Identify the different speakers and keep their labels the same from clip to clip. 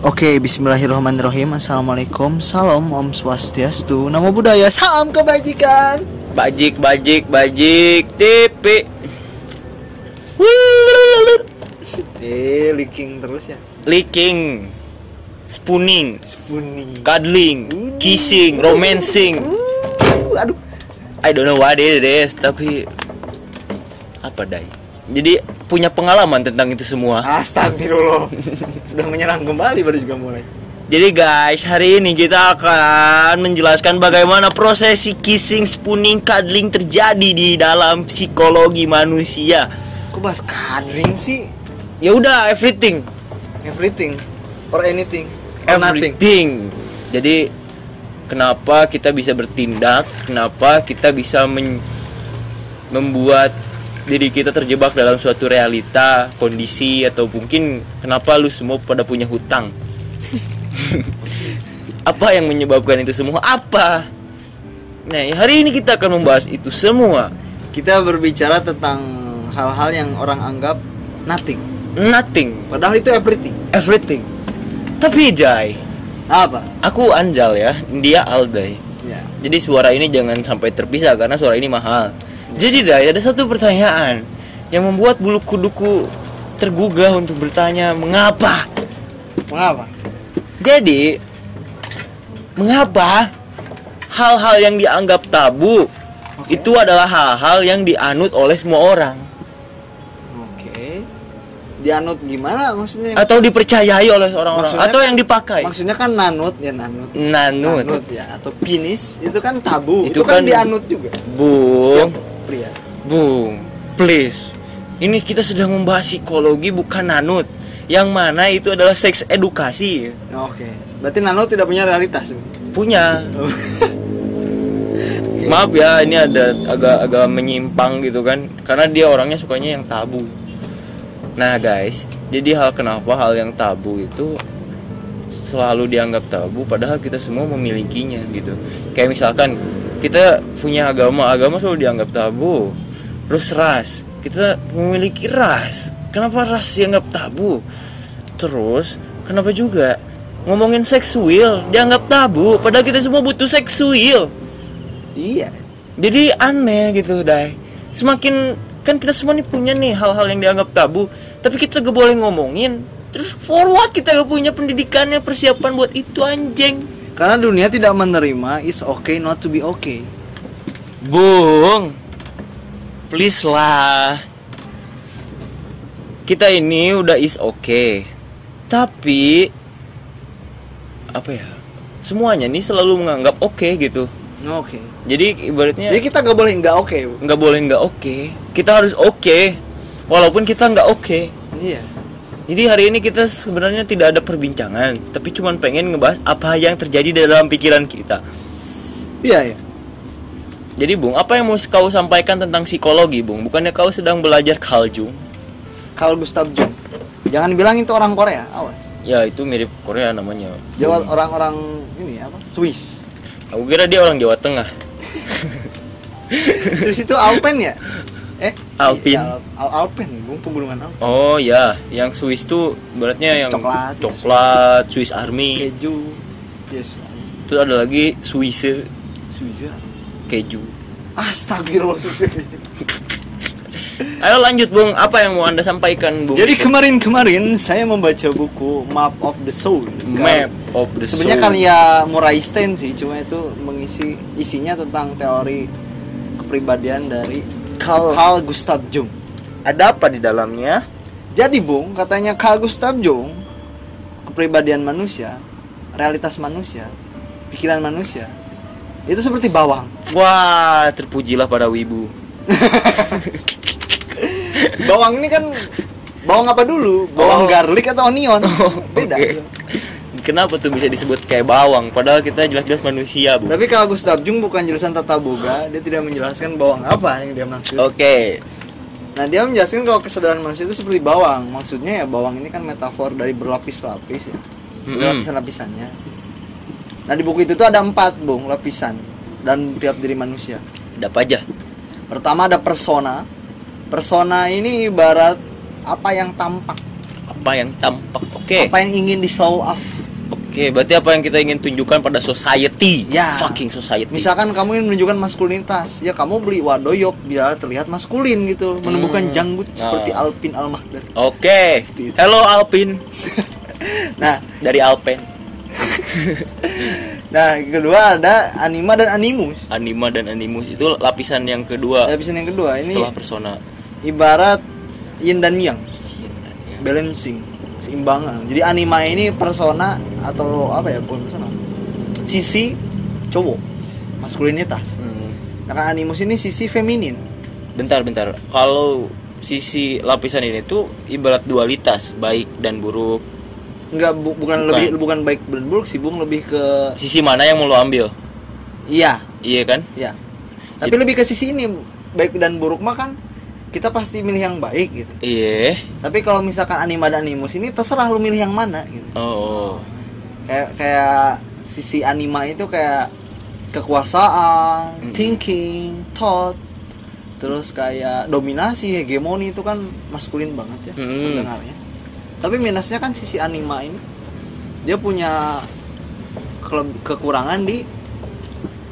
Speaker 1: Oke, bismillahirrahmanirrahim. Assalamualaikum, salam, om swastiastu. Namo Buddhaya, salam kebajikan.
Speaker 2: Bajik, bajik, bajik, TP.
Speaker 1: Eh, leaking terus ya?
Speaker 2: Licking, spooning,
Speaker 1: Spooning.
Speaker 2: Cuddling, kissing, romancing.
Speaker 1: Uh, Aduh.
Speaker 2: I don't know what it is, tapi apa dai? Jadi punya pengalaman tentang itu semua.
Speaker 1: Astagfirullah Sudah menyerang kembali baru juga mulai
Speaker 2: Jadi guys, hari ini kita akan menjelaskan bagaimana prosesi kissing, spooning, cuddling terjadi di dalam psikologi manusia.
Speaker 1: Kok bahas kadring sih?
Speaker 2: Ya udah, everything,
Speaker 1: Everything Or anything Or nothing
Speaker 2: everything. Jadi kenapa kita bisa bertindak? Kenapa kita bisa men- membuat diri kita terjebak dalam suatu realita, kondisi atau mungkin kenapa lu semua pada punya hutang? Apa yang menyebabkan itu semua? Apa? Nah, hari ini kita akan membahas itu semua.
Speaker 1: Kita berbicara tentang hal-hal yang orang anggap nothing
Speaker 2: Nothing,
Speaker 1: Padahal itu everything
Speaker 2: everything. Tapi Jai,
Speaker 1: Apa?
Speaker 2: aku Anjal ya, dia Aldai.
Speaker 1: Ya
Speaker 2: Jadi suara ini jangan sampai terpisah karena suara ini mahal. Jadi Dai, ada satu pertanyaan yang membuat bulu kuduku tergugah untuk bertanya mengapa.
Speaker 1: Mengapa?
Speaker 2: Jadi mengapa hal-hal yang dianggap tabu
Speaker 1: Oke.
Speaker 2: itu adalah hal-hal yang dianut oleh semua orang
Speaker 1: Oke. Dianut gimana maksudnya?
Speaker 2: atau dipercayai oleh orang-orang
Speaker 1: Maksudnya
Speaker 2: atau yang dipakai.
Speaker 1: Maksudnya kan nanut ya nanut.
Speaker 2: Nanut.
Speaker 1: ya atau penis itu kan tabu.
Speaker 2: Itu
Speaker 1: Itu, kan,
Speaker 2: kan-
Speaker 1: dianut juga.
Speaker 2: Bung,
Speaker 1: Setiap pria.
Speaker 2: Bung, please. Ini kita sedang membahas psikologi bukan nanut. Yang mana itu adalah seks edukasi.
Speaker 1: Oke. Berarti nanut tidak punya realitas.
Speaker 2: Punya. Maaf ya, ini ada agak-agak menyimpang gitu kan. Karena dia orangnya sukanya yang tabu. Nah, guys, jadi hal kenapa hal yang tabu itu selalu dianggap tabu padahal kita semua memilikinya gitu. Kayak misalkan kita punya agama, agama selalu dianggap tabu. Terus ras, kita memiliki ras. Kenapa ras dianggap tabu? Terus kenapa juga ngomongin seksual dianggap tabu padahal kita semua butuh seksual.
Speaker 1: iya.
Speaker 2: Jadi aneh gitu, Dai. Semakin kan kita semua nih punya nih hal-hal yang dianggap tabu, tapi kita gak boleh ngomongin. Terus forward kita gak punya pendidikannya, persiapan buat itu anjing.
Speaker 1: Karena dunia tidak menerima it's okay not to be okay.
Speaker 2: Bung, please lah. Kita ini udah is okay, tapi apa ya? Semuanya nih selalu menganggap oke gitu.
Speaker 1: Oke.
Speaker 2: Jadi ibaratnya
Speaker 1: Jadi kita gak boleh nggak oke. Bu.
Speaker 2: nggak boleh nggak oke kita harus oke walaupun kita nggak oke
Speaker 1: Iya.
Speaker 2: Jadi hari ini kita sebenarnya tidak ada perbincangan tapi cuman pengen ngebahas apa yang terjadi di dalam pikiran kita
Speaker 1: Iya ya.
Speaker 2: jadi bung apa yang mau kau sampaikan tentang psikologi bung bukannya kau sedang belajar Carl Jung
Speaker 1: Carl Gustav Jung. Jangan bilang itu orang Korea, awas.
Speaker 2: ya itu mirip Korea namanya
Speaker 1: Jawa orang-orang ini apa? Swiss.
Speaker 2: aku kira dia orang Jawa Tengah
Speaker 1: Swiss itu Alpen ya? Eh,
Speaker 2: Alpin.
Speaker 1: iya, Al- Al- Alpen, Bung, pegunungan Alpen.
Speaker 2: oh ya yang Swiss tuh beratnya yang
Speaker 1: Coklat.
Speaker 2: coklat Swiss Army
Speaker 1: Keju. Yes.
Speaker 2: terus ada lagi Swiss
Speaker 1: Swiss.
Speaker 2: keju
Speaker 1: Astagfirullah Swiss keju.
Speaker 2: Ayo lanjut Bung, apa yang mau anda sampaikan Bung?
Speaker 1: Jadi kemarin-kemarin saya membaca buku Map of the Soul.
Speaker 2: Map of the
Speaker 1: Sebenarnya
Speaker 2: Soul.
Speaker 1: karya Murray Stein sih, cuma itu mengisi isinya tentang teori kepribadian dari Carl, Carl Gustav Jung.
Speaker 2: Ada apa di dalamnya?
Speaker 1: Jadi Bung, katanya Carl Gustav Jung, kepribadian manusia, realitas manusia, pikiran manusia, itu seperti bawang.
Speaker 2: Wah, terpujilah para wibu.
Speaker 1: Bawang ini kan bawang apa dulu? Bawang
Speaker 2: Oh.
Speaker 1: garlic atau onion? Beda.
Speaker 2: Oke. Kenapa tuh bisa disebut kayak bawang? Padahal kita jelas-jelas manusia, Bu.
Speaker 1: Tapi kalau Gustav Jung bukan jurusan tata boga, dia tidak menjelaskan bawang apa yang dia maksud.
Speaker 2: Oke.
Speaker 1: Nah, dia menjelaskan kalau kesadaran manusia itu seperti bawang. Maksudnya ya bawang ini kan metafor dari berlapis-lapis ya. Lapisan-lapisannya. Nah, di buku itu tuh ada empat, Bung, lapisan dan tiap diri manusia.
Speaker 2: Ada apa aja?
Speaker 1: Pertama ada persona. Persona ini ibarat apa yang tampak.
Speaker 2: Apa yang tampak oke
Speaker 1: apa yang ingin di show off
Speaker 2: oke berarti apa yang kita ingin tunjukkan pada society?
Speaker 1: Ya.
Speaker 2: fucking society.
Speaker 1: Misalkan kamu ingin menunjukkan maskulinitas ya kamu beli wadoyok biar terlihat maskulin gitu menumbuhkan
Speaker 2: Hmm.
Speaker 1: janggut seperti
Speaker 2: Nah.
Speaker 1: Alpin Almahdar
Speaker 2: oke. Hello Alpin.
Speaker 1: Nah.
Speaker 2: Dari Alpen.
Speaker 1: Nah yang kedua ada anima dan animus.
Speaker 2: Anima dan animus itu lapisan yang kedua.
Speaker 1: Lapisan yang kedua ini
Speaker 2: setelah persona.
Speaker 1: ibarat yin dan yang.
Speaker 2: Iya, iya.
Speaker 1: balancing seimbangan jadi anima ini persona atau apa ya bukan persona. Sisi cowok maskulinitas.
Speaker 2: Hmm.
Speaker 1: nah kan animus ini sisi feminin.
Speaker 2: Bentar bentar. Kalau sisi lapisan ini tuh ibarat dualitas baik dan buruk.
Speaker 1: Enggak bu-
Speaker 2: Bukan.
Speaker 1: bukan, lebih bukan baik dan buruk sih bung lebih ke
Speaker 2: sisi mana yang mau lo ambil?
Speaker 1: Iya.
Speaker 2: Iya kan?
Speaker 1: Iya. Tapi lebih ke sisi ini baik dan buruk mah kan kita pasti milih yang baik gitu
Speaker 2: iya
Speaker 1: tapi kalau misalkan anima dan animus ini terserah lu milih yang mana gitu
Speaker 2: oh
Speaker 1: kayak kayak sisi anima itu kayak kekuasaan,
Speaker 2: Mm.
Speaker 1: thinking, thought, terus kayak dominasi, hegemoni itu kan maskulin banget ya
Speaker 2: Mm.
Speaker 1: sebenarnya. Tapi minusnya kan sisi anima ini dia punya kekurangan di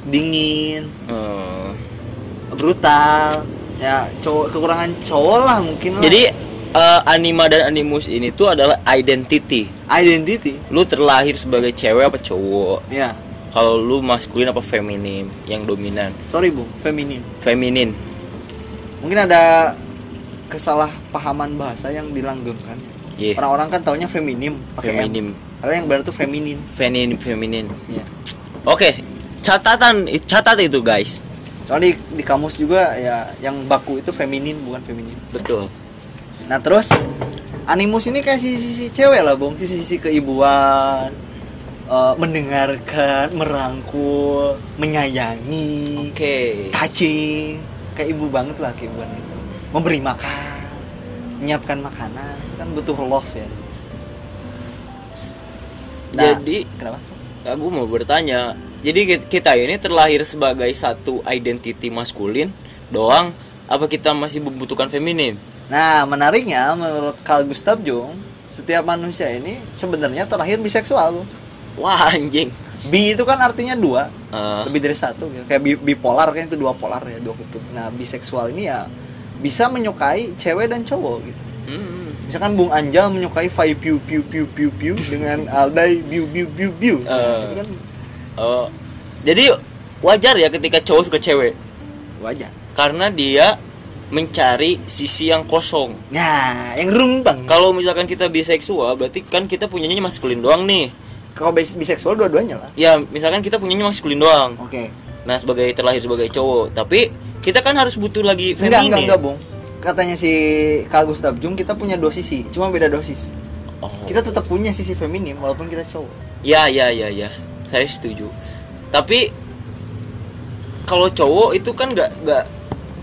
Speaker 1: dingin,
Speaker 2: Oh.
Speaker 1: brutal, ya cowok kekurangan cowok lah mungkin lah.
Speaker 2: jadi eh, anima dan animus ini tuh adalah identity.
Speaker 1: Identity,
Speaker 2: lu terlahir sebagai cewek apa cowok?
Speaker 1: Ya.
Speaker 2: kalau lu maskulin apa feminin yang dominan?
Speaker 1: Sorry bung, feminin.
Speaker 2: feminin.
Speaker 1: Mungkin ada kesalahpahaman bahasa yang dilanggengkan.
Speaker 2: Iya.
Speaker 1: orang-orang kan taunya feminim pakai
Speaker 2: feminim.
Speaker 1: Padahal yang benar tuh feminin.
Speaker 2: Feminin feminin.
Speaker 1: Iya.
Speaker 2: oke catatan catat itu guys
Speaker 1: soalnya di, di kamus juga ya yang baku itu feminin bukan feminin.
Speaker 2: Betul.
Speaker 1: Nah terus animus ini kayak sisi-sisi cewek lah bung. Sisi-sisi keibuan eh, mendengarkan merangkul menyayangi
Speaker 2: oke.
Speaker 1: touching kayak ibu banget lah keibuan itu. Memberi makan menyiapkan makanan. Kan butuh love ya. Nah,
Speaker 2: jadi
Speaker 1: kenapa
Speaker 2: aku mau bertanya jadi kit- kita ini terlahir sebagai satu identity maskulin doang. Apa kita masih membutuhkan feminin?
Speaker 1: Nah menariknya menurut Carl Gustav Jung setiap manusia ini sebenarnya terlahir biseksual Bung.
Speaker 2: wah anjing.
Speaker 1: Bi itu kan artinya dua.
Speaker 2: Eh,
Speaker 1: lebih dari satu gitu. kayak bi- bipolar kan itu dua polar ya dua kutub. Nah biseksual ini ya bisa menyukai cewek dan cowok gitu.
Speaker 2: Hmm,
Speaker 1: misalkan Bung Anjal menyukai Fai Piu Piu Piu Piu Piu dengan Aldai Biu Biu Biu Biu.
Speaker 2: Eh.
Speaker 1: itu kan
Speaker 2: oh. jadi wajar ya ketika cowok suka cewek?
Speaker 1: Wajar.
Speaker 2: Karena dia mencari sisi yang kosong.
Speaker 1: Nah yang rumpang
Speaker 2: kalau misalkan kita biseksual berarti kan kita punyanya maskulin doang nih.
Speaker 1: Kalau bis- biseksual dua-duanya lah.
Speaker 2: Ya misalkan kita punyanya maskulin doang.
Speaker 1: Oke.
Speaker 2: Nah sebagai terlahir sebagai cowok. Tapi kita kan harus butuh lagi
Speaker 1: enggak
Speaker 2: feminin.
Speaker 1: enggak enggak Bung. Katanya si Carl Gustav Jung kita punya dua sisi cuma beda dosis.
Speaker 2: Oh.
Speaker 1: kita tetap punya sisi feminim walaupun kita cowok.
Speaker 2: Ya ya ya ya saya setuju. Tapi kalau cowok itu kan nggak nggak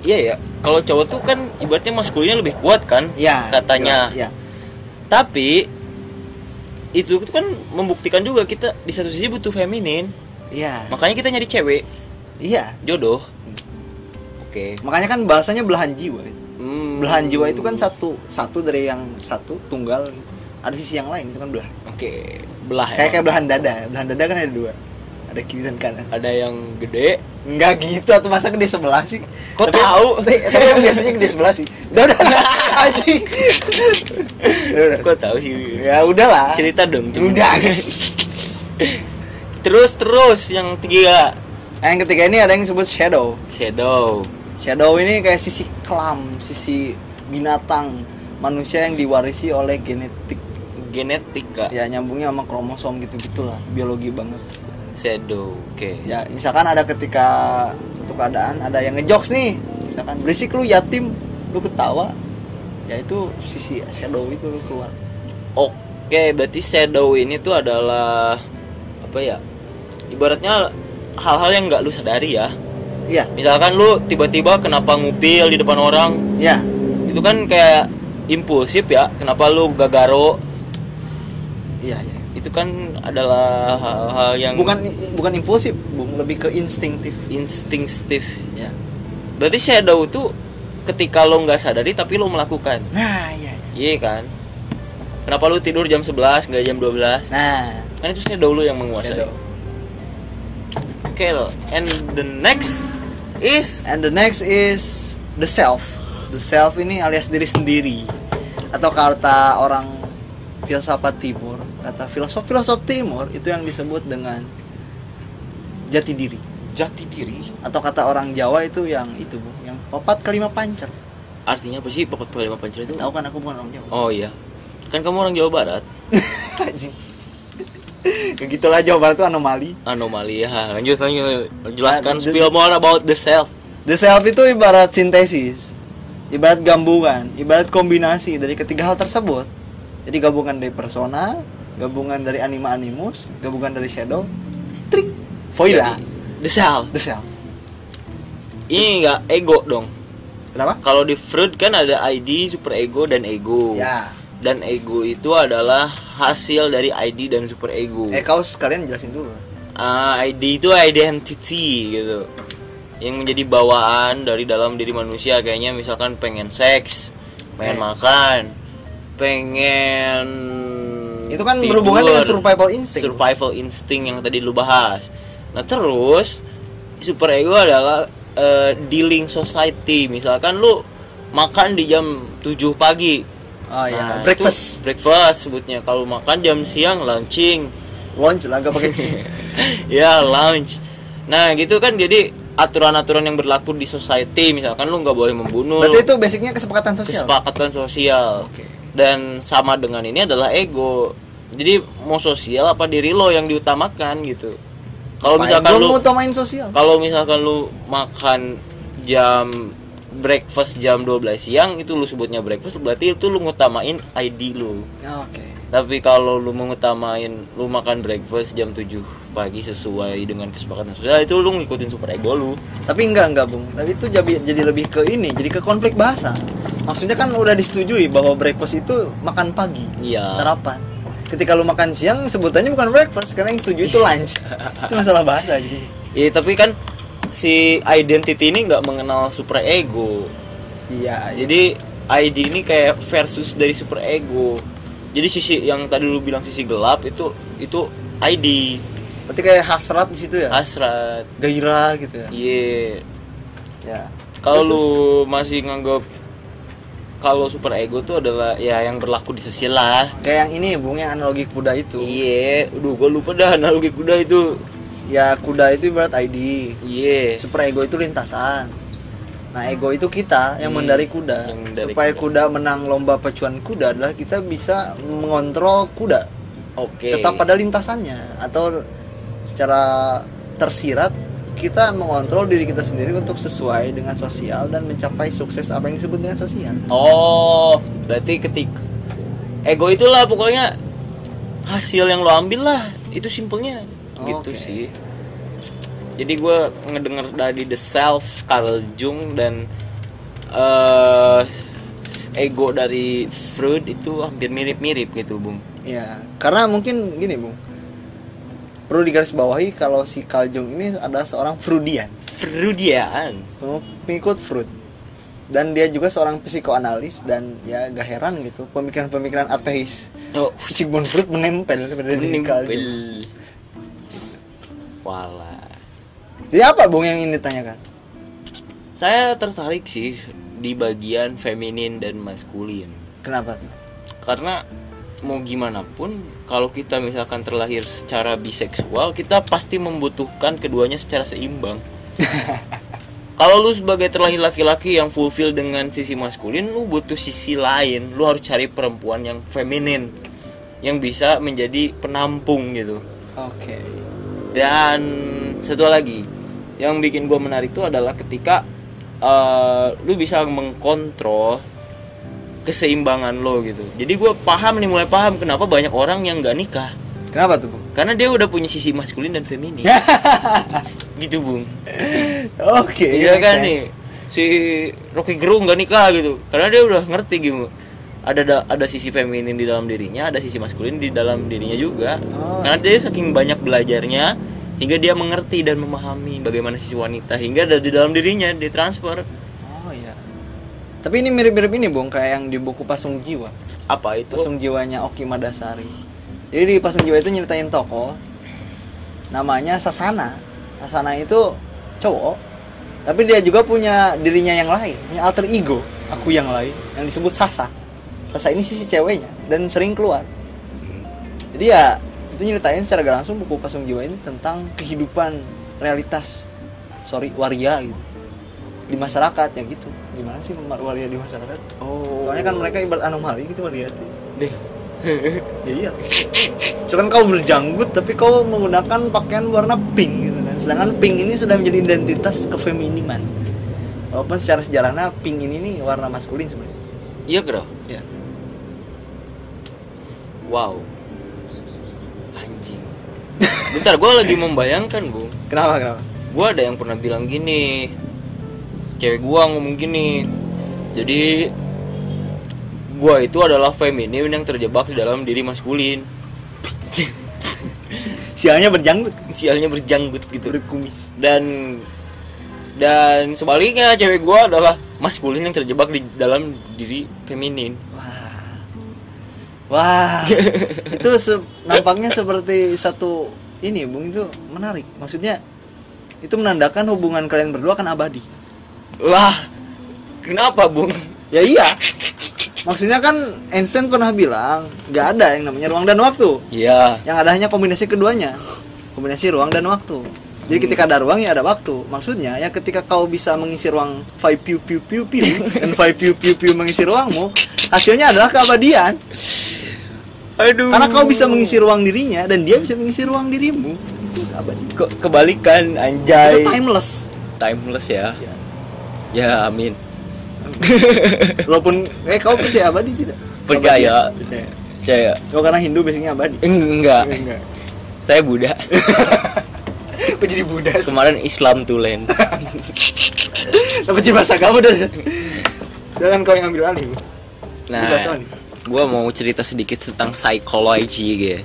Speaker 2: iya ya kalau cowok tuh kan ibaratnya maskulinnya lebih kuat kan
Speaker 1: ya
Speaker 2: katanya.
Speaker 1: ya
Speaker 2: tapi itu kan membuktikan juga kita di satu sisi butuh feminin.
Speaker 1: Iya.
Speaker 2: Makanya kita nyari cewek.
Speaker 1: Iya.
Speaker 2: Jodoh. Oke.
Speaker 1: Makanya kan bahasanya belahan jiwa.
Speaker 2: Hmm.
Speaker 1: belahan jiwa itu kan satu satu dari yang satu tunggal. gitu. Ada sisi yang lain itu kan belah.
Speaker 2: Oke belah
Speaker 1: kayak kayak
Speaker 2: emang.
Speaker 1: belahan dada. Belahan dada kan ada dua. Ada kiri dan kanan.
Speaker 2: Ada yang gede.
Speaker 1: Enggak gitu atau masa gede sebelah sih?
Speaker 2: Kok tahu?
Speaker 1: tapi, tapi yang biasanya gede sebelah sih. Udah udah. Anjing. Ya udah.
Speaker 2: kok tahu sih?
Speaker 1: Ya udahlah.
Speaker 2: Cerita dong cuma.
Speaker 1: udah.
Speaker 2: Terus terus yang tiga
Speaker 1: Nah, yang ketiga ini ada yang disebut shadow.
Speaker 2: Shadow.
Speaker 1: Shadow ini kayak sisi kelam sisi binatang manusia yang diwarisi oleh genetik
Speaker 2: genetika.
Speaker 1: Ya nyambungnya sama kromosom gitu gitulah biologi banget.
Speaker 2: Shadow oke.
Speaker 1: Ya misalkan ada ketika satu keadaan ada yang ngejokes nih misalkan berisik lu yatim lu ketawa ya itu sisi shadow itu lu keluar.
Speaker 2: Oke berarti shadow ini tuh adalah apa ya ibaratnya hal-hal yang nggak lu sadari ya.
Speaker 1: Iya.
Speaker 2: Misalkan lu tiba-tiba kenapa ngupil di depan orang
Speaker 1: ya
Speaker 2: itu kan kayak impulsif ya kenapa lu gagaro
Speaker 1: iya iya
Speaker 2: itu kan adalah hal-hal yang
Speaker 1: bukan bukan impulsif bung. Lebih ke instinktif.
Speaker 2: Instinktif.
Speaker 1: Ya.
Speaker 2: Berarti shadow itu ketika lo nggak sadari tapi lo melakukan.
Speaker 1: Nah iya iya.
Speaker 2: iya kan? Kenapa lu tidur jam 11 nggak jam 12
Speaker 1: Nah,
Speaker 2: kan itu shadow lu yang menguasai.
Speaker 1: Shadow.
Speaker 2: oke and the next is
Speaker 1: And the next is the self. The self ini alias diri sendiri. Atau kata orang filsafat timur, kata filosof-filosof timur itu yang disebut dengan jati diri.
Speaker 2: jati diri
Speaker 1: Atau kata orang Jawa itu yang itu, Bu, yang papat kelima pancer.
Speaker 2: artinya apa sih papat kelima pancer itu
Speaker 1: Tahu kan aku bukan orang Jawa.
Speaker 2: oh iya kan kamu orang Jawa Barat
Speaker 1: Kayak gitulah Jawa Barat itu anomali.
Speaker 2: anomali ya lanjut lanjut jelaskan
Speaker 1: Ah, the-
Speaker 2: spill more about the self
Speaker 1: The self itu ibarat sintesis, ibarat gabungan, ibarat kombinasi dari ketiga hal tersebut. Jadi gabungan dari persona, gabungan dari anima animus, gabungan dari shadow, trik, voila,
Speaker 2: the self
Speaker 1: the self.
Speaker 2: ini enggak ego dong
Speaker 1: Kenapa?
Speaker 2: kalau di Freud kan ada ID super ego dan ego
Speaker 1: Ya.
Speaker 2: dan ego itu adalah hasil dari ID dan super ego
Speaker 1: Eh kau sekalian jelasin dulu.
Speaker 2: Ah, ID itu identity gitu yang menjadi bawaan dari dalam diri manusia kayaknya misalkan pengen seks pengen
Speaker 1: Eh.
Speaker 2: makan pengen
Speaker 1: Itu kan
Speaker 2: tidur,
Speaker 1: berhubungan dengan survival instinct.
Speaker 2: survival instinct yang tadi lu bahas. Nah terus super ego adalah eh, dealing society. Misalkan lu makan di jam 7 pagi.
Speaker 1: Oh iya,
Speaker 2: Nah,
Speaker 1: breakfast,
Speaker 2: breakfast sebutnya. Kalau makan jam siang launching.
Speaker 1: Lunch lah, gak pakai C.
Speaker 2: ya lounge nah gitu kan. Jadi aturan-aturan yang berlaku di society. Misalkan lu nggak boleh membunuh.
Speaker 1: Berarti itu basicnya kesepakatan sosial.
Speaker 2: kesepakatan sosial.
Speaker 1: Oke.
Speaker 2: Dan sama dengan ini adalah ego jadi mau sosial apa diri lo yang diutamakan gitu kalau misalkan lu
Speaker 1: mau utamain sosial.
Speaker 2: kalau misalkan lu makan jam breakfast jam 12 siang itu lu sebutnya breakfast berarti itu lu ngutamain ID lu
Speaker 1: Oke.
Speaker 2: tapi kalau lu mengutamain lu makan breakfast jam 7 pagi sesuai dengan kesepakatan sosial itu lu ngikutin super ego lu
Speaker 1: Tapi enggak enggak bung. Tapi itu jadi jadi lebih ke ini, jadi ke konflik bahasa. Maksudnya kan udah disetujui bahwa breakfast itu makan pagi,
Speaker 2: iya
Speaker 1: sarapan. Ketika lu makan siang sebutannya bukan breakfast karena yang setuju itu lunch. itu masalah bahasa jadi.
Speaker 2: Iya tapi kan si identity ini nggak mengenal super ego
Speaker 1: Iya.
Speaker 2: jadi ID ini kayak versus dari super ego jadi sisi yang tadi lu bilang sisi gelap itu itu ID
Speaker 1: Berarti kayak hasrat di situ ya.
Speaker 2: hasrat
Speaker 1: Gairah gitu ya.
Speaker 2: iya
Speaker 1: Ya.
Speaker 2: kalau lu masih nganggap kalau super ego tuh adalah ya yang berlaku di sosial lah
Speaker 1: kayak yang ini bung yang analogi kuda itu.
Speaker 2: iya aduh gua lupa dah analogi kuda itu
Speaker 1: Ya kuda itu ibarat ID.
Speaker 2: iya
Speaker 1: Super ego itu lintasan. Nah, ego itu kita yang
Speaker 2: Hmm,
Speaker 1: mengendari kuda.
Speaker 2: yang mengendari
Speaker 1: Supaya
Speaker 2: kuda.
Speaker 1: kuda. menang lomba pacuan kuda adalah kita bisa mengontrol kuda
Speaker 2: oke
Speaker 1: tetap pada lintasannya atau secara tersirat kita mengontrol diri kita sendiri untuk sesuai dengan sosial dan mencapai sukses apa yang disebut dengan sosial.
Speaker 2: Oh, berarti ketik ego itulah pokoknya hasil yang lo ambil lah. Itu simpelnya gitu
Speaker 1: Oke.
Speaker 2: sih. Jadi gue ngedenger dari The Self, Carl Jung dan eh ego dari Freud itu hampir mirip-mirip gitu, Bung.
Speaker 1: Ya, karena mungkin gini, Bung. Perlu digarisbawahi kalau si Carl Jung ini adalah seorang Freudian.
Speaker 2: Freudian.
Speaker 1: pengikut Freud dan dia juga seorang psikoanalis dan ya gak heran gitu pemikiran-pemikiran ateis
Speaker 2: Oh,
Speaker 1: Sigmund Freud menempel pada diri Carl Jung.
Speaker 2: menimpel. Wala.
Speaker 1: Jadi apa bung yang ini tanyakan?
Speaker 2: Saya tertarik sih di bagian feminin dan maskulin.
Speaker 1: Kenapa tuh?
Speaker 2: karena mau gimana pun kalau kita misalkan terlahir secara biseksual kita pasti membutuhkan keduanya secara seimbang. Kalau lu sebagai terlahir laki-laki yang fulfill dengan sisi maskulin lu butuh sisi lain. Lu harus cari perempuan yang feminin yang bisa menjadi penampung gitu.
Speaker 1: Oke.
Speaker 2: dan satu lagi yang bikin gue menarik itu adalah ketika eh, lu bisa mengkontrol keseimbangan lo gitu. Jadi gue paham nih mulai paham kenapa banyak orang yang nggak nikah
Speaker 1: Kenapa tuh bung?
Speaker 2: karena dia udah punya sisi maskulin dan feminin. gitu bung.
Speaker 1: Oke.
Speaker 2: Iya
Speaker 1: make
Speaker 2: kan
Speaker 1: sense.
Speaker 2: nih si Rocky Gerung nggak nikah gitu karena dia udah ngerti gitu. Ada ada, ada sisi feminin di dalam dirinya, ada sisi maskulin di dalam dirinya juga.
Speaker 1: Oh.
Speaker 2: Karena dia saking banyak belajarnya hingga dia mengerti dan memahami bagaimana sisi wanita hingga ada di dalam dirinya ditransfer.
Speaker 1: Iya. Tapi ini mirip-mirip ini, Bung, kayak yang di buku Pasung Jiwa.
Speaker 2: apa itu
Speaker 1: Pasung Jiwanya Oki Madasari. Jadi di Pasung Jiwa itu nyeritain tokoh namanya Sasana. Sasana itu cowok, tapi dia juga punya dirinya yang lain, punya alter ego, aku yang lain yang disebut Sasa. Sasa ini sisi ceweknya dan sering keluar. Jadi ya itu nyeritain secara langsung buku Pasung Jiwa ini tentang kehidupan realitas sorry waria gitu di masyarakat ya gitu. Gimana sih waria di masyarakat?
Speaker 2: Oh.
Speaker 1: Soalnya kan mereka ibarat anomali gitu waria tuh.
Speaker 2: Deh.
Speaker 1: Ya iya. Cuman kau berjanggut tapi kau menggunakan pakaian warna pink gitu kan. Sedangkan pink ini sudah menjadi identitas kefeminiman. Walaupun secara sejarahnya pink ini nih warna maskulin sebenarnya.
Speaker 2: Iya bro
Speaker 1: ya
Speaker 2: wow. Anjing. Bentar gue lagi membayangkan bu.
Speaker 1: Kenapa kenapa?
Speaker 2: Gue ada yang pernah bilang gini cewek gue ngomong gini. Jadi gue itu adalah feminin yang terjebak di dalam diri maskulin.
Speaker 1: Sialnya berjanggut.
Speaker 2: Sialnya berjanggut gitu.
Speaker 1: Berkumis.
Speaker 2: Dan dan sebaliknya cewek gue adalah maskulin yang terjebak di dalam diri feminin.
Speaker 1: Wah. Wah. Itu se- nampaknya seperti satu ini bung. Itu menarik. Maksudnya itu menandakan hubungan kalian berdua akan abadi
Speaker 2: wah kenapa bung?
Speaker 1: Ya iya. Maksudnya kan Einstein pernah bilang nggak ada yang namanya ruang dan waktu.
Speaker 2: Iya.
Speaker 1: Yang ada hanya kombinasi keduanya. Kombinasi ruang dan waktu. Jadi ketika ada ruang ya ada waktu. Maksudnya ya ketika kau bisa mengisi ruang five piu piu piu piu dan five piu piu piu mengisi ruangmu hasilnya adalah keabadian.
Speaker 2: Aduh.
Speaker 1: Karena kau bisa mengisi ruang dirinya dan dia bisa mengisi ruang dirimu. Itu abadi
Speaker 2: Ke- kebalikan
Speaker 1: itu
Speaker 2: anjay
Speaker 1: timeless.
Speaker 2: Timeless ya.
Speaker 1: Ya.
Speaker 2: Ya amin.
Speaker 1: Walaupun eh kau percaya abadi tidak?
Speaker 2: Percaya.
Speaker 1: Abadi? percaya.
Speaker 2: Saya
Speaker 1: kau karena Hindu biasanya abadi.
Speaker 2: Enggak.
Speaker 1: Enggak.
Speaker 2: Saya Buddha.
Speaker 1: Kok jadi Buddha sih?
Speaker 2: kemarin Islam land
Speaker 1: Dapat jadi bahasa kamu dan Jangan kau yang ambil alih.
Speaker 2: Nah gue mau cerita sedikit tentang psikologi gitu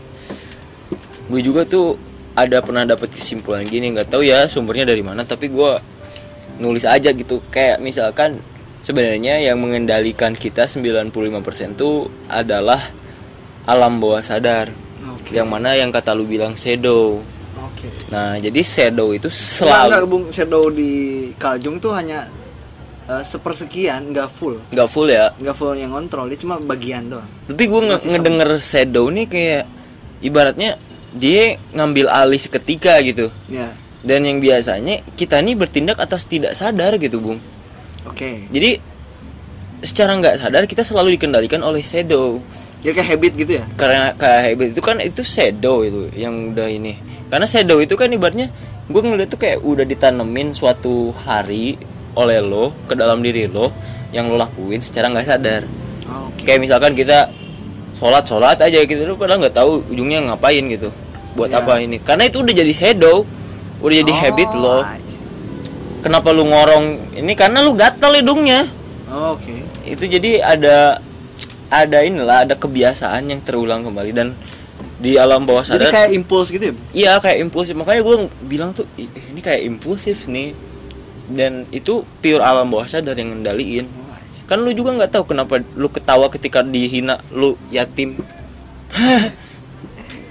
Speaker 2: gue juga tuh ada pernah dapat kesimpulan gini nggak tahu ya sumbernya dari mana tapi gue nulis aja gitu. Kayak misalkan sebenarnya yang mengendalikan kita 95% tuh adalah alam bawah sadar.
Speaker 1: Oke.
Speaker 2: Yang mana yang kata lu bilang shadow.
Speaker 1: Oke.
Speaker 2: Nah jadi shadow itu
Speaker 1: Enggak, enggak,
Speaker 2: selalu
Speaker 1: Bung. Shadow di Kaljung tuh hanya eh, sepersekian, nggak full.
Speaker 2: Nggak full ya?
Speaker 1: Nggak full yang kontrol, dia cuma bagian doang.
Speaker 2: Tapi gue nge- ngedenger shadow nih kayak ibaratnya dia ngambil alih seketika gitu.
Speaker 1: Ya,
Speaker 2: dan yang biasanya kita nih bertindak atas tidak sadar gitu bung.
Speaker 1: Oke.
Speaker 2: Jadi secara nggak sadar kita selalu dikendalikan oleh shadow.
Speaker 1: Jadi kayak habit gitu ya?
Speaker 2: karena kayak habit itu kan itu shadow itu yang udah ini. Karena shadow itu kan ibaratnya gue ngeliat tuh kayak udah ditanemin suatu hari oleh lo ke dalam diri lo yang lo lakuin secara nggak sadar.
Speaker 1: Oke.
Speaker 2: Kayak misalkan kita sholat sholat aja gitu lo padahal nggak tahu ujungnya ngapain gitu buat
Speaker 1: Iya.
Speaker 2: apa ini. Karena itu udah jadi shadow udah jadi
Speaker 1: Oh,
Speaker 2: habit lo kenapa lu ngorong? Ini karena lu gatel hidungnya.
Speaker 1: Oke.
Speaker 2: Itu jadi ada ada inilah ada kebiasaan yang terulang kembali dan di alam bawah
Speaker 1: Jadi
Speaker 2: sadar
Speaker 1: kayak impuls gitu ya?
Speaker 2: Iya kayak impulsif. Makanya gue bilang tuh "Ih, ini kayak impulsif nih. Dan itu pure alam bawah sadar yang ngendaliin.
Speaker 1: Oh,
Speaker 2: kan lu juga nggak tahu kenapa lu ketawa ketika dihina lu yatim.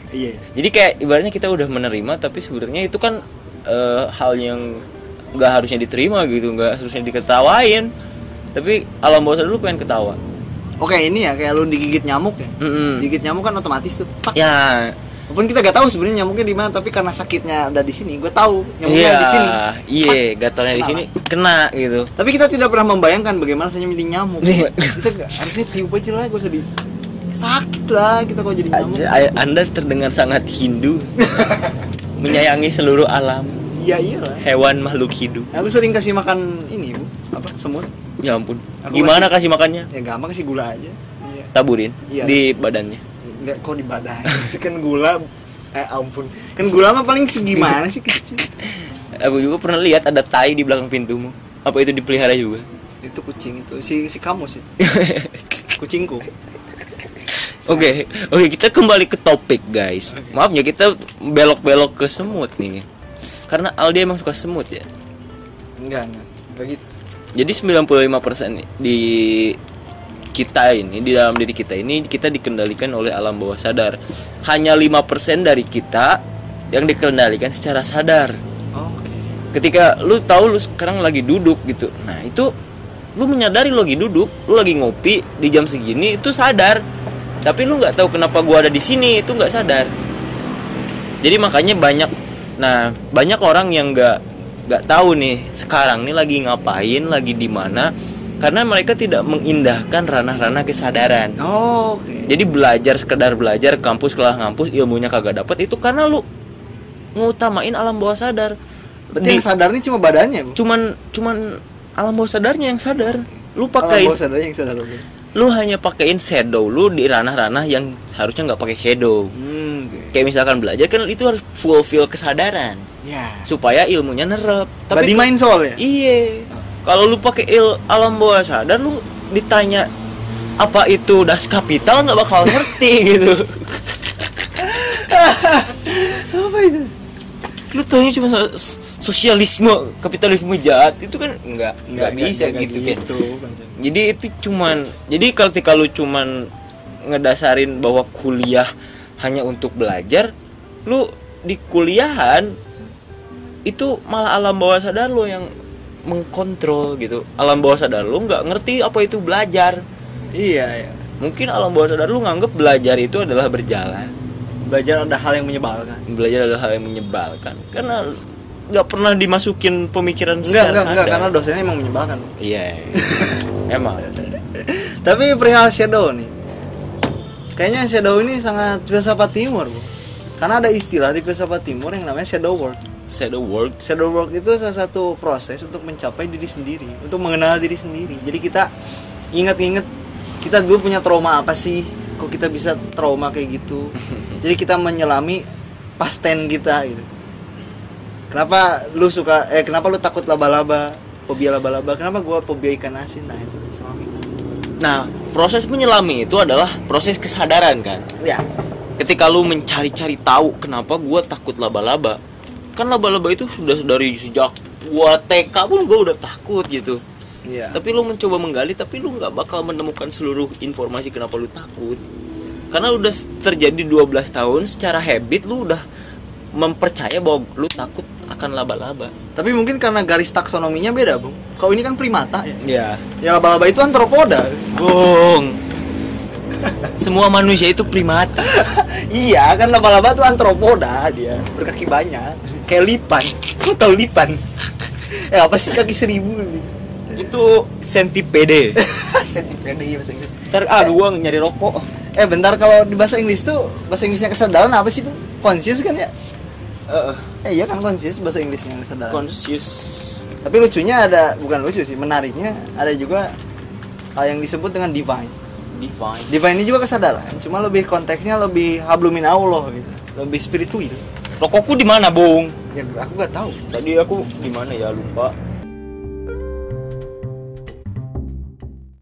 Speaker 1: Iya.
Speaker 2: Jadi kayak ibaratnya kita udah menerima tapi sebenarnya itu kan eh, hal yang nggak harusnya diterima gitu nggak harusnya diketawain tapi alam bawah sadar lu pengen ketawa
Speaker 1: Oke ini ya kayak lu digigit nyamuk ya
Speaker 2: Mm-mm.
Speaker 1: Digigit nyamuk kan otomatis tuh Tak.
Speaker 2: ya
Speaker 1: Walaupun kita gak tahu sebenarnya nyamuknya di mana, tapi karena sakitnya ada di sini, gue tahu nyamuknya
Speaker 2: iya
Speaker 1: di sini.
Speaker 2: iya gatalnya di sini kena gitu
Speaker 1: Tapi kita tidak pernah membayangkan bagaimana rasanya menjadi nyamuk.
Speaker 2: Iya.
Speaker 1: kita gak, harusnya tiup aja lah, gue sedih. Sakit lah kita kalau jadi nyamuk.
Speaker 2: Aja, anda terdengar sangat Hindu menyayangi seluruh alam
Speaker 1: Iya iya
Speaker 2: hewan makhluk hidup
Speaker 1: Aku sering kasih makan ini bu, apa semut?
Speaker 2: ya ampun
Speaker 1: Aku
Speaker 2: gimana kasih makannya
Speaker 1: Ya gampang kasih gula aja. Iya.
Speaker 2: taburin
Speaker 1: Iya.
Speaker 2: di badannya
Speaker 1: Enggak kok di badan. kan gula, eh ampun. Kan gula mah paling segimana sih kecil.
Speaker 2: aku juga pernah lihat ada tai di belakang pintumu apa itu dipelihara juga
Speaker 1: Itu kucing itu si si kamus itu. Kucingku.
Speaker 2: Oke, oke kita kembali ke topik guys. Maaf ya kita belok-belok ke semut nih. Karena Aldi emang suka semut ya.
Speaker 1: Enggak enggak. Enggak gitu.
Speaker 2: jadi 95% di kita ini di dalam diri kita ini kita dikendalikan oleh alam bawah sadar hanya 5% dari kita yang dikendalikan secara sadar
Speaker 1: Oke.
Speaker 2: ketika lu tahu lu sekarang lagi duduk gitu nah itu lu menyadari lu lagi duduk lu lagi ngopi di jam segini itu sadar tapi lu nggak tahu kenapa gua ada di sini itu nggak sadar jadi makanya banyak nah banyak orang yang nggak nggak tahu nih sekarang nih lagi ngapain lagi di mana karena mereka tidak mengindahkan ranah-ranah kesadaran
Speaker 1: Oke.
Speaker 2: jadi belajar sekedar belajar kampus kelah ngampus ilmunya kagak dapet itu karena lu ngutamain alam bawah sadar
Speaker 1: Berarti
Speaker 2: Di-
Speaker 1: yang sadar nih cuma badannya,
Speaker 2: cuman cuman alam bawah sadarnya yang sadar lu
Speaker 1: Alam
Speaker 2: pakai
Speaker 1: bawah sadarnya yang sadar. oke.
Speaker 2: Lu hanya pakein shadow lu di ranah-ranah yang harusnya nggak pakai shadow.
Speaker 1: Hmm,
Speaker 2: kayak misalkan belajar kan itu harus fulfill kesadaran.
Speaker 1: Ya.
Speaker 2: supaya ilmunya nerep
Speaker 1: Body
Speaker 2: ke-
Speaker 1: mind soul ya?
Speaker 2: iya. Kalau lu pakai il alam bawah sadar lu ditanya apa itu das kapital? nggak bakal ngerti gitu.
Speaker 1: Apa itu?
Speaker 2: lu tanya cuma sosialisme kapitalisme jahat itu kan nggak nggak bisa gitu kan
Speaker 1: konsepnya.
Speaker 2: jadi itu cuman jadi ketika lu cuman ngedasarin bahwa kuliah hanya untuk belajar lu di kuliahan itu malah alam bawah sadar lu yang mengkontrol gitu alam bawah sadar lu nggak ngerti apa itu belajar
Speaker 1: Iya, ya.
Speaker 2: mungkin alam bawah sadar lu nganggep belajar itu adalah berjalan
Speaker 1: Belajar ada hal yang menyebalkan.
Speaker 2: belajar adalah hal yang menyebalkan karena nggak pernah dimasukin pemikiran
Speaker 1: Enggak,
Speaker 2: secara
Speaker 1: enggak, karena dosennya emang menyebalkan.
Speaker 2: Iya emang
Speaker 1: Tapi perihal shadow nih. Kayaknya shadow ini sangat filsafat timur, Bu. Karena ada istilah di filsafat timur yang namanya shadow work.
Speaker 2: shadow work
Speaker 1: Shadow work itu salah satu proses untuk mencapai diri sendiri, untuk mengenal diri sendiri. Jadi kita ingat-ingat kita dulu punya trauma apa sih? Kok kita bisa trauma kayak gitu? Jadi kita menyelami past tense kita gitu. Kenapa lu suka eh kenapa lu takut laba-laba? Fobia laba-laba. Kenapa gua fobia ikan asin? Nah, itu selami.
Speaker 2: Nah, proses menyelami itu adalah proses kesadaran kan.
Speaker 1: Ya.
Speaker 2: Ketika lu mencari-cari tahu kenapa gua takut laba-laba. Kan laba-laba itu sudah dari sejak gua TK pun gua udah takut gitu.
Speaker 1: Iya.
Speaker 2: Tapi lu mencoba menggali tapi lu nggak bakal menemukan seluruh informasi kenapa lu takut. Karena udah terjadi 12 tahun secara habit lu udah mempercaya bahwa lu takut akan laba-laba.
Speaker 1: Tapi mungkin karena garis taksonominya beda, Bung. Kalau ini kan primata ya.
Speaker 2: Ya.
Speaker 1: Ya laba-laba itu antropoda.
Speaker 2: Bung. Semua manusia itu primata.
Speaker 1: iya, kan laba-laba tuh antropoda dia, berkaki banyak. Kayak lipan. Kau tahu lipan? eh apa sih kaki seribu?
Speaker 2: itu centipede.
Speaker 1: Centipede iya bahasa Inggris.
Speaker 2: Ntar ah gua nyari rokok.
Speaker 1: Eh bentar kalau di bahasa Inggris tuh bahasa Inggrisnya kesadaran apa sih, Bung? Conscious kan ya? Eh iya kan conscious bahasa Inggrisnya kesadaran.
Speaker 2: conscious.
Speaker 1: Tapi lucunya ada bukan lucu sih, menariknya ada juga hal yang disebut dengan divine.
Speaker 2: Divine.
Speaker 1: Divine ini juga kesadaran, cuma lebih konteksnya lebih hablumin Allah gitu, lebih spiritual.
Speaker 2: Rokokku di mana, Bung?
Speaker 1: Ya aku gak tahu.
Speaker 2: Tadi aku di mana ya lupa.